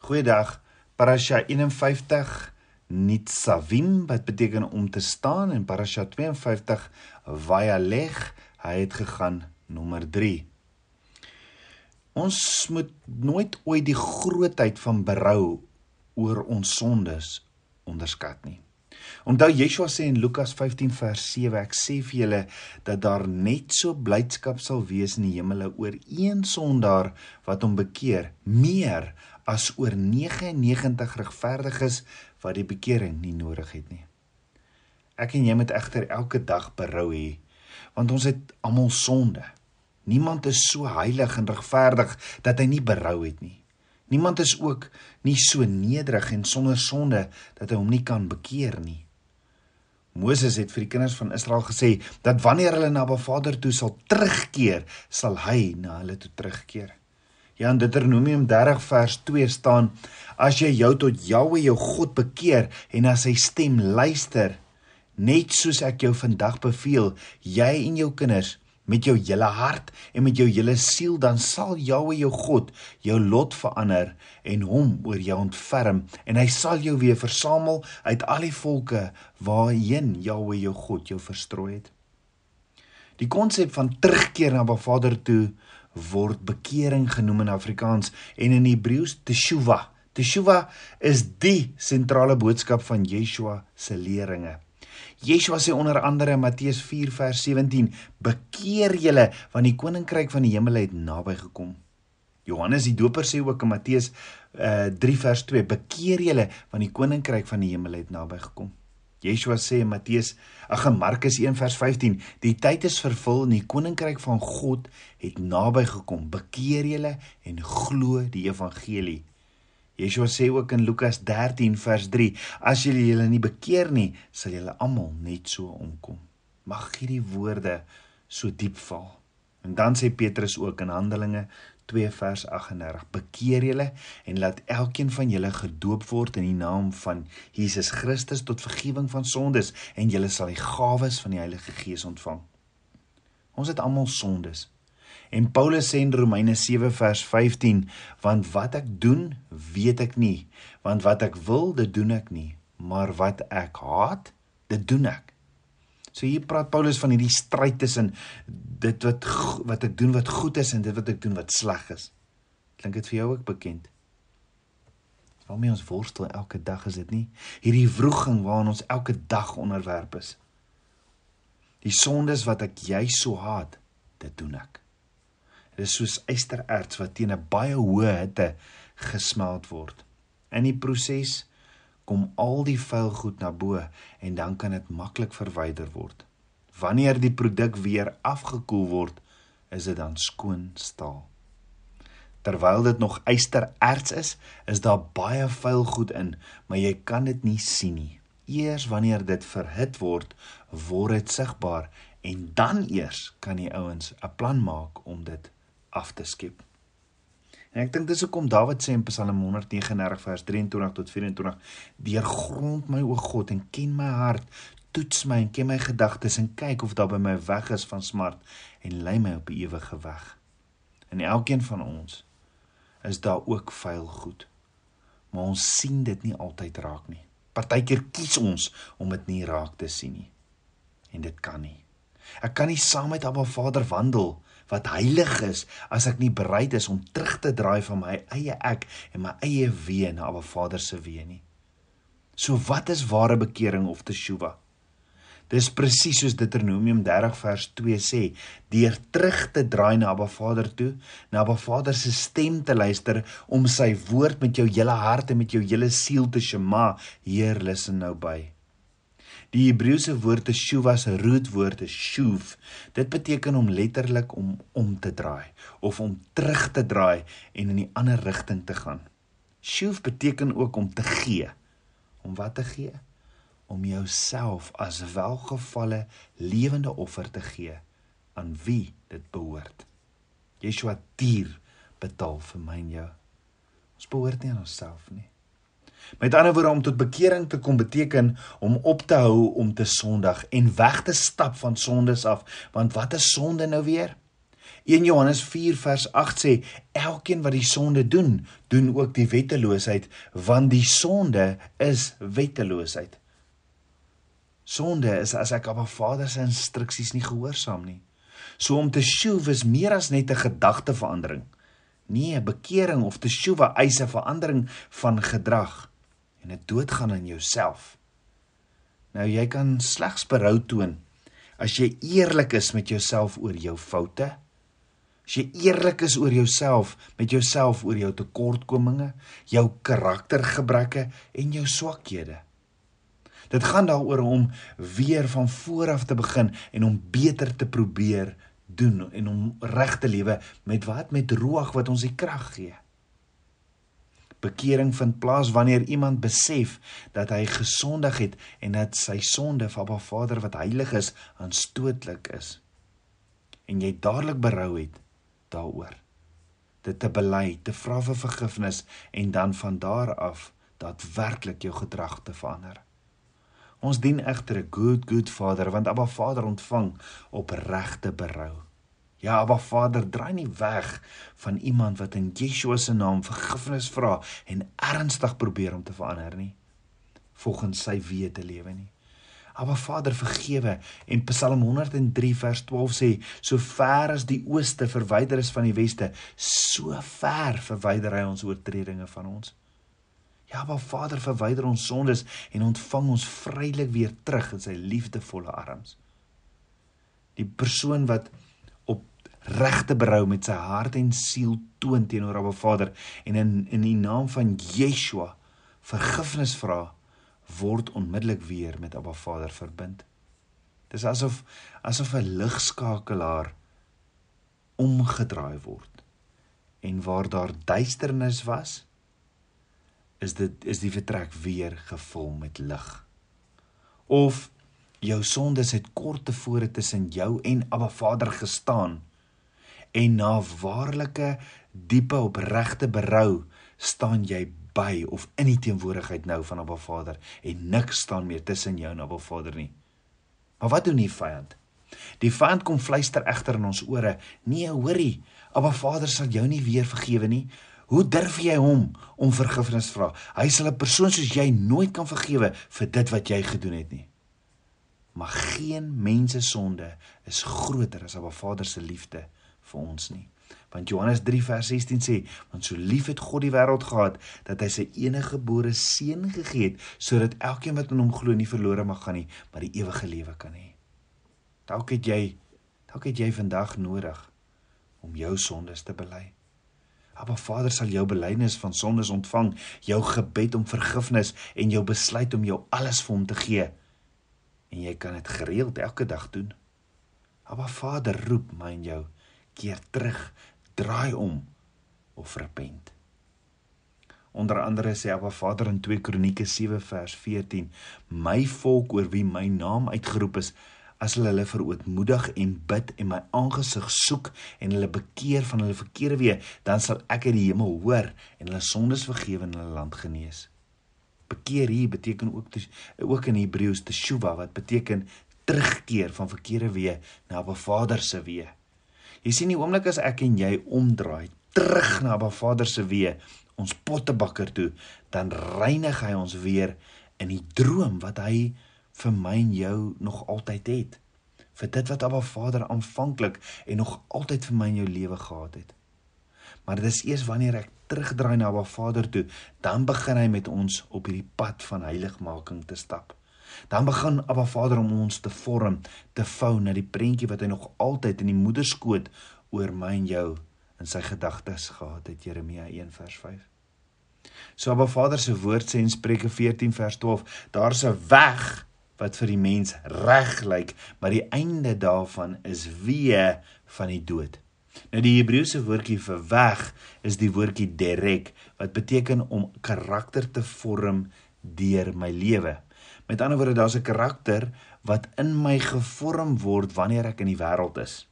Goeiedag. Parasha 51 Nitzavim wat beteken om te staan en Parasha 52 Vayalech hy het gegaan nommer 3. Ons moet nooit ooit die grootheid van berou oor ons sondes onderskat nie. Onthou Yeshua sê in Lukas 15 vers 7 ek sê vir julle dat daar net so blydskap sal wees in die hemele oor een sondaar wat hom bekeer meer as oor 99 regverdiges wat die bekering nie nodig het nie. Ek en jy moet egter elke dag berou hê want ons het almal sonde. Niemand is so heilig en regverdig dat hy nie berou het nie. Niemand is ook nie so nederig en sonder sonde dat hy hom nie kan bekeer nie. Moses het vir die kinders van Israel gesê dat wanneer hulle na Abba Vader toe sal terugkeer, sal hy na hulle toe terugkeer. Ja in Deuteronomium 30 vers 2 staan: As jy jou tot Jahwe jou God bekeer en na sy stem luister, net soos ek jou vandag beveel, jy en jou kinders met jou hele hart en met jou hele siel dan sal Jahwe jou God jou lot verander en hom oor jou ontferm en hy sal jou weer versamel uit al die volke waarheen Jahwe jou God jou verstrooi het. Die konsep van terugkeer na Ba Vader toe word bekering genoem in Afrikaans en in Hebreëus teshuva. Teshuva is die sentrale boodskap van Yeshua se leringe. Yeshua sê onder andere in Matteus 4 vers 17: "Bekeer julle, want die koninkryk van die hemel het naby gekom." Johannes die Doper sê ook in Matteus uh, eh, 3 vers 2: "Bekeer julle, want die koninkryk van die hemel het naby gekom." Yeshua sê in Matteus, ag in Markus 1 vers 15: "Die tyd is vervul en die koninkryk van God het naby gekom. Bekeer julle en glo die evangelie." Yeshua sê ook in Lukas 13 vers 3: As julle julle nie bekeer nie, sal julle almal net so omkom. Mag hierdie woorde so diep val. En dan sê Petrus ook in Handelinge 2 vers 38: Bekeer julle en laat elkeen van julle gedoop word in die naam van Jesus Christus tot vergifnis van sondes en julle sal die gawes van die Heilige Gees ontvang. Ons het almal sondes. En Paulus sê in Romeine 7 vers 15, want wat ek doen, weet ek nie, want wat ek wil, dit doen ek nie, maar wat ek haat, dit doen ek. So hier praat Paulus van hierdie stryd tussen dit wat wat ek doen wat goed is en dit wat ek doen wat sleg is. Klink dit vir jou ook bekend? Waarmee ons worstel elke dag is dit nie? Hierdie wroging waaraan ons elke dag onderwerp is. Die sondes wat ek jy so haat, dit doen ek. Dis soos ystererts wat teen 'n baie hoë hitte gesmelt word. In die proses kom al die vuil goed na bo en dan kan dit maklik verwyder word. Wanneer die produk weer afgekoel word, is dit dan skoon staal. Terwyl dit nog ystererts is, is daar baie vuil goed in, maar jy kan dit nie sien nie. Eers wanneer dit verhit word, word dit sigbaar en dan eers kan die ouens 'n plan maak om dit af te skep. En ek dink dis hoekom Dawid sê in Psalm 139 vers 23 tot 24: "Deurgrond my o God en ken my hart, toets my en ken my gedagtes en kyk of daar by my weg is van smart en lei my op die ewige weg." In elkeen van ons is daar ook vuil goed. Maar ons sien dit nie altyd raak nie. Partykeer kies ons om dit nie raak te sien nie. En dit kan nie. Ek kan nie saam met Abba Vader wandel wat heilig is as ek nie bereid is om terug te draai van my eie ek en my eie weë na Abba Vader se weë nie. So wat is ware bekering of teshuva? Dis presies soos Deuteronomium 30 vers 2 sê, deur terug te draai na Abba Vader toe, na Abba Vader se stem te luister om sy woord met jou hele hart en met jou hele siel te shema, Heer, listen nou by. Die Hebreëse woord teshuva se rootwoord is shuv. Dit beteken om letterlik om om te draai of om terug te draai en in 'n ander rigting te gaan. Shuv beteken ook om te gee. Om wat te gee? Om jouself as welgevalle lewende offer te gee aan wie dit behoort. Yeshua dier betaal vir my en jou. Ons behoort nie aan onsself nie. Met ander woorde om tot bekering te kom beteken om op te hou om te sondig en weg te stap van sondes af. Want wat is sonde nou weer? 1 Johannes 4 vers 8 sê elkeen wat die sonde doen, doen ook die wetteloosheid, want die sonde is wetteloosheid. Sonde is as ek Abba Vader se instruksies nie gehoorsaam nie. So om te sjoe is meer as net 'n gedagteverandering. Nee, bekering of te sjoe eis 'n verandering van gedrag en 'n doodgaan in jouself. Nou jy kan slegs berou toon as jy eerlik is met jouself oor jou foute. As jy eerlik is oor jouself, met jouself oor jou tekortkominge, jou karaktergebreke en jou swakhede. Dit gaan daaroor om weer van voor af te begin en om beter te probeer doen en om reg te lewe met wat met roeg wat ons die krag gee. Bekering vind plaas wanneer iemand besef dat hy gesondig het en dat sy sonde van Abba Vader wat heilig is aanstootlik is. En jy dadelik berou het daaroor. Dit te bely, te vra vir vergifnis en dan van daar af daadwerklik jou gedrag te verander. Ons dien egter 'n good good Vader want Abba Vader ontvang opregte berou. Ja, Abba Vader, draai nie weg van iemand wat in Yeshua se naam vergifnis vra en ernstig probeer om te verander nie volgens sy weë te lewe nie. Abba Vader, vergewe en Psalm 103 vers 12 sê, so ver as die ooste verwyder is van die weste, so ver verwyder hy ons oortredinge van ons. Ja, Abba Vader, verwyder ons sondes en ontvang ons vrylik weer terug in sy liefdevolle arms. Die persoon wat regte berou met sy hart en siel toon teenoor Abba Vader en in in die naam van Yeshua vergifnis vra word onmiddellik weer met Abba Vader verbind. Dis asof asof 'n ligskakelaar omgedraai word. En waar daar duisternis was, is dit is die vertrek weer gevul met lig. Of jou sondes het kort tevore tussen jou en Abba Vader gestaan en na waarlike diepe opregte berou staan jy by of in die teenwoordigheid nou van Abba Vader en niks staan meer tussen jou en Abba Vader nie. Maar wat doen die vyand? Die vyand kom fluister egter in ons ore: "Nee, hoorie, Abba Vader sal jou nie weer vergewe nie. Hoe durf jy hom om vergifnis vra? Hy sal 'n persoon soos jy nooit kan vergewe vir dit wat jy gedoen het nie." Maar geen mens se sonde is groter as Abba Vader se liefde vir ons nie. Want Johannes 3 vers 16 sê, want so lief het God die wêreld gehad dat hy sy enige gebore seun gegee het sodat elkeen wat in hom glo nie verlore mag gaan nie, maar die ewige lewe kan hê. Dalk het jy dalk het jy vandag nodig om jou sondes te bely. Maar Vader sal jou belydenis van sondes ontvang, jou gebed om vergifnis en jou besluit om jou alles vir hom te gee. En jy kan dit gereeld elke dag doen. Maar Vader roep my en jou keer terug, draai om of repent. Onder andere sê Abba Vader in 2 Kronieke 7 vers 14: My volk oor wie my naam uitgeroep is, as hulle hulle verootmoedig en bid en my aangesig soek en hulle bekeer van hulle verkeerde weë, dan sal ek uit die hemel hoor en hulle sondes vergewe en hulle land genees. Bekeer hier beteken ook te, ook in Hebreëus teshuva wat beteken terugkeer van verkeerde weë na Abba Vader se weë. Jy sien die oomblik as ek en jy omdraai terug na Ba Vader se weë, ons pottebakker toe, dan reinig hy ons weer in die droom wat hy vir my en jou nog altyd het. Vir dit wat Abba Vader aanvanklik en nog altyd vir my en jou lewe gehad het. Maar dit is eers wanneer ek terugdraai na Abba Vader toe, dan begin hy met ons op hierdie pad van heiligmaking te stap. Dan begin Abba Vader om ons te vorm, te vou na die prentjie wat hy nog altyd in die moederskoot oor my en jou in sy gedagtes gehad het, Jeremia 1 vers 5. So Abba Vader se woord sê in Spreuke 14 vers 12, daar's 'n weg wat vir die mens reg lyk, maar die einde daarvan is weë van die dood. Nou die Hebreëse woordjie vir weg is die woordjie derek wat beteken om karakter te vorm deur my lewe. Met ander woorde, daar's 'n karakter wat in my gevorm word wanneer ek in die wêreld is.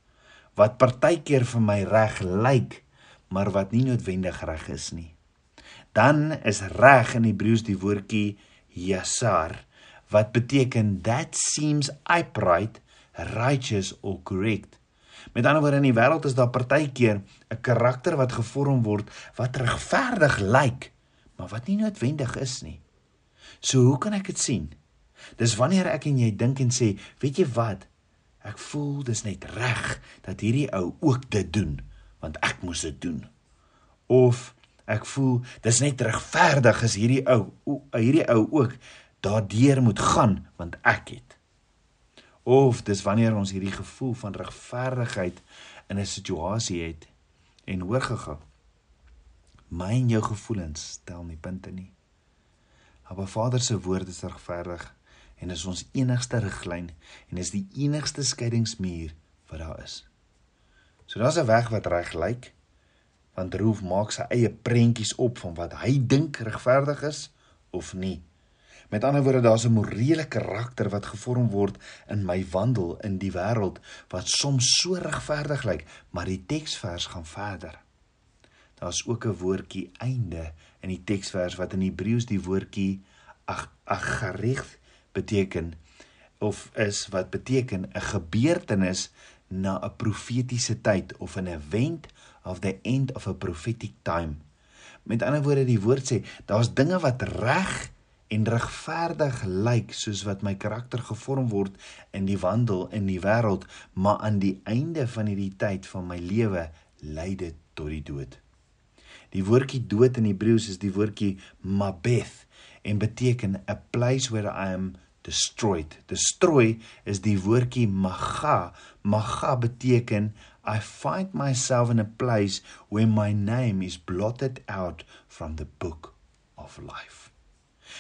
Wat partykeer vir my reg lyk, maar wat nie noodwendig reg is nie. Dan is reg in Hebreëus die woordjie yasar wat beteken that seems upright, righteous or correct. Met ander woorde in die wêreld is daar partykeer 'n karakter wat gevorm word wat regverdig lyk, maar wat nie noodwendig is nie. So hoe kan ek dit sien? Dis wanneer ek en jy dink en sê, weet jy wat? Ek voel dis net reg dat hierdie ou ook dit doen, want ek moes dit doen. Of ek voel dis net regverdig as hierdie ou hierdie ou ook daardeur moet gaan want ek het of dis wanneer ons hierdie gevoel van regverdigheid in 'n situasie het en hoor gegaan my en jou gevoelens stel nie punte nie maar Vader se woord is regverdig en is ons enigste riglyn en is die enigste skeidingsmuur wat daar is so daar's 'n weg wat reg lyk want Roof maak sy eie prentjies op van wat hy dink regverdig is of nie Met ander woorde, daar's 'n morele karakter wat gevorm word in my wandel in die wêreld wat soms so regverdig lyk, maar die teksvers gaan verder. Daar's ook 'n woordjie einde in die teksvers wat in Hebreëus die woordjie agarich beteken of is wat beteken 'n gebeurtenis na 'n profetiese tyd of 'n event of the end of a prophetic time. Met ander woorde, die woord sê daar's dinge wat reg en regverdig lyk soos wat my karakter gevorm word in die wandel in die wêreld, maar aan die einde van hierdie tyd van my lewe lei dit tot die dood. Die woordjie dood in Hebreëus is die woordjie mabeth en beteken a place where I am destroyed. Destroy is die woordjie maga. Maga beteken I find myself in a place where my name is blotted out from the book of life.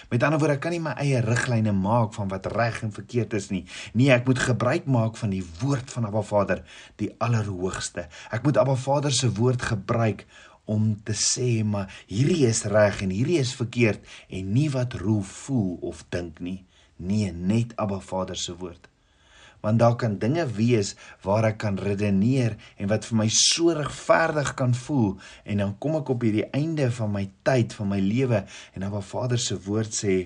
Met ander woorde, ek kan nie my eie riglyne maak van wat reg en verkeerd is nie. Nee, ek moet gebruik maak van die woord van Abba Vader, die Allerhoogste. Ek moet Abba Vader se woord gebruik om te sê maar hierdie is reg en hierdie is verkeerd en nie wat Roel voel of dink nie. Nee, net Abba Vader se woord. Want daar kan dinge wees waar ek kan redeneer en wat vir my so regverdig kan voel en dan kom ek op hierdie einde van my tyd van my lewe en waar Vader se woord sê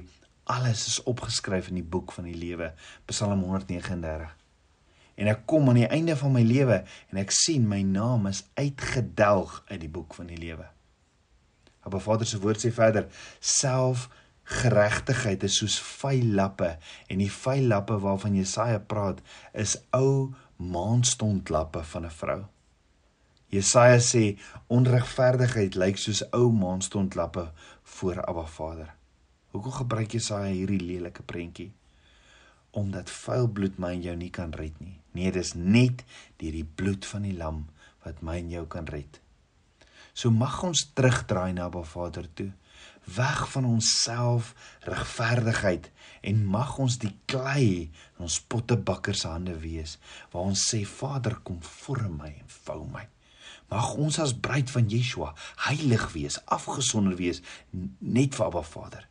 alles is opgeskryf in die boek van die lewe. Psalm 139 en ek kom aan die einde van my lewe en ek sien my naam is uitgedelg uit die boek van die lewe Maar Vader se woord sê verder self geregtigheid is soos veilappe en die veilappe waarvan Jesaja praat is ou maanstondlappe van 'n vrou. Jesaja sê onregverdigheid lyk soos ou maanstondlappe voor Abba Vader. Hoekom gebruik Jesaja hierdie lelike prentjie? Omdat vuil bloed my en jou nie kan red nie. Nee, dis net deur die bloed van die lam wat my en jou kan red. So mag ons terugdraai na Abba Vader toe weg van onsself regverdigheid en mag ons die klei in ons pottebakker se hande wees waar ons sê Vader kom vorm my en vou my mag ons as bruid van Yeshua heilig wees afgesonder wees net vir Abba Vader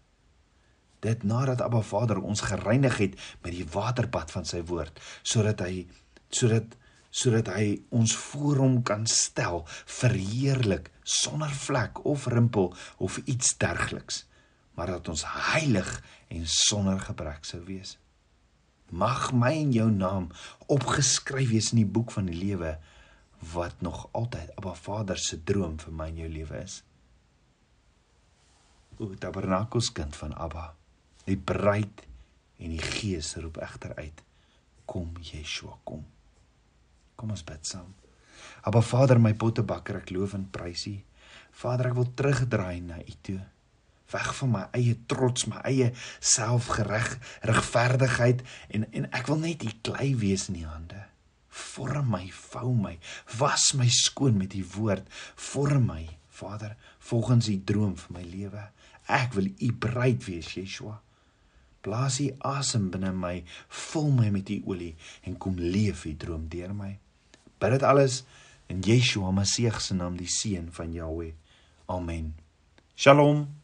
dit nadat Abba Vader ons gereinig het met die waterbad van sy woord sodat hy sodat sodat hy ons voor hom kan stel verheerlik sonder vlek of rimpel of iets dergeliks maar dat ons heilig en sonder gebrek sou wees. Mag my en jou naam opgeskryf wees in die boek van die lewe wat nog altyd Abba Vader se droom vir my en jou lewe is. O tabernakels kind van Abba die bruid en die gees roep egter uit kom Yeshua kom Kom ons bid saam. Aba Vader, my pottebakker, ek loof en prys U. Vader, ek wil terugdraai na U toe. Weg van my eie trots, my eie selfgereg regverdigheid en en ek wil net U klei wees in U hande. Vorm my, vou my, was my skoon met U woord. Vorm my, Vader, volgens U droom vir my lewe. Ek wil U bruid wees, Yeshua. Blaas U asem binne my, vul my met U olie en kom leef U droom deur my. Bid dit alles in Yeshua Messie se naam, die seun van Jahweh. Amen. Shalom.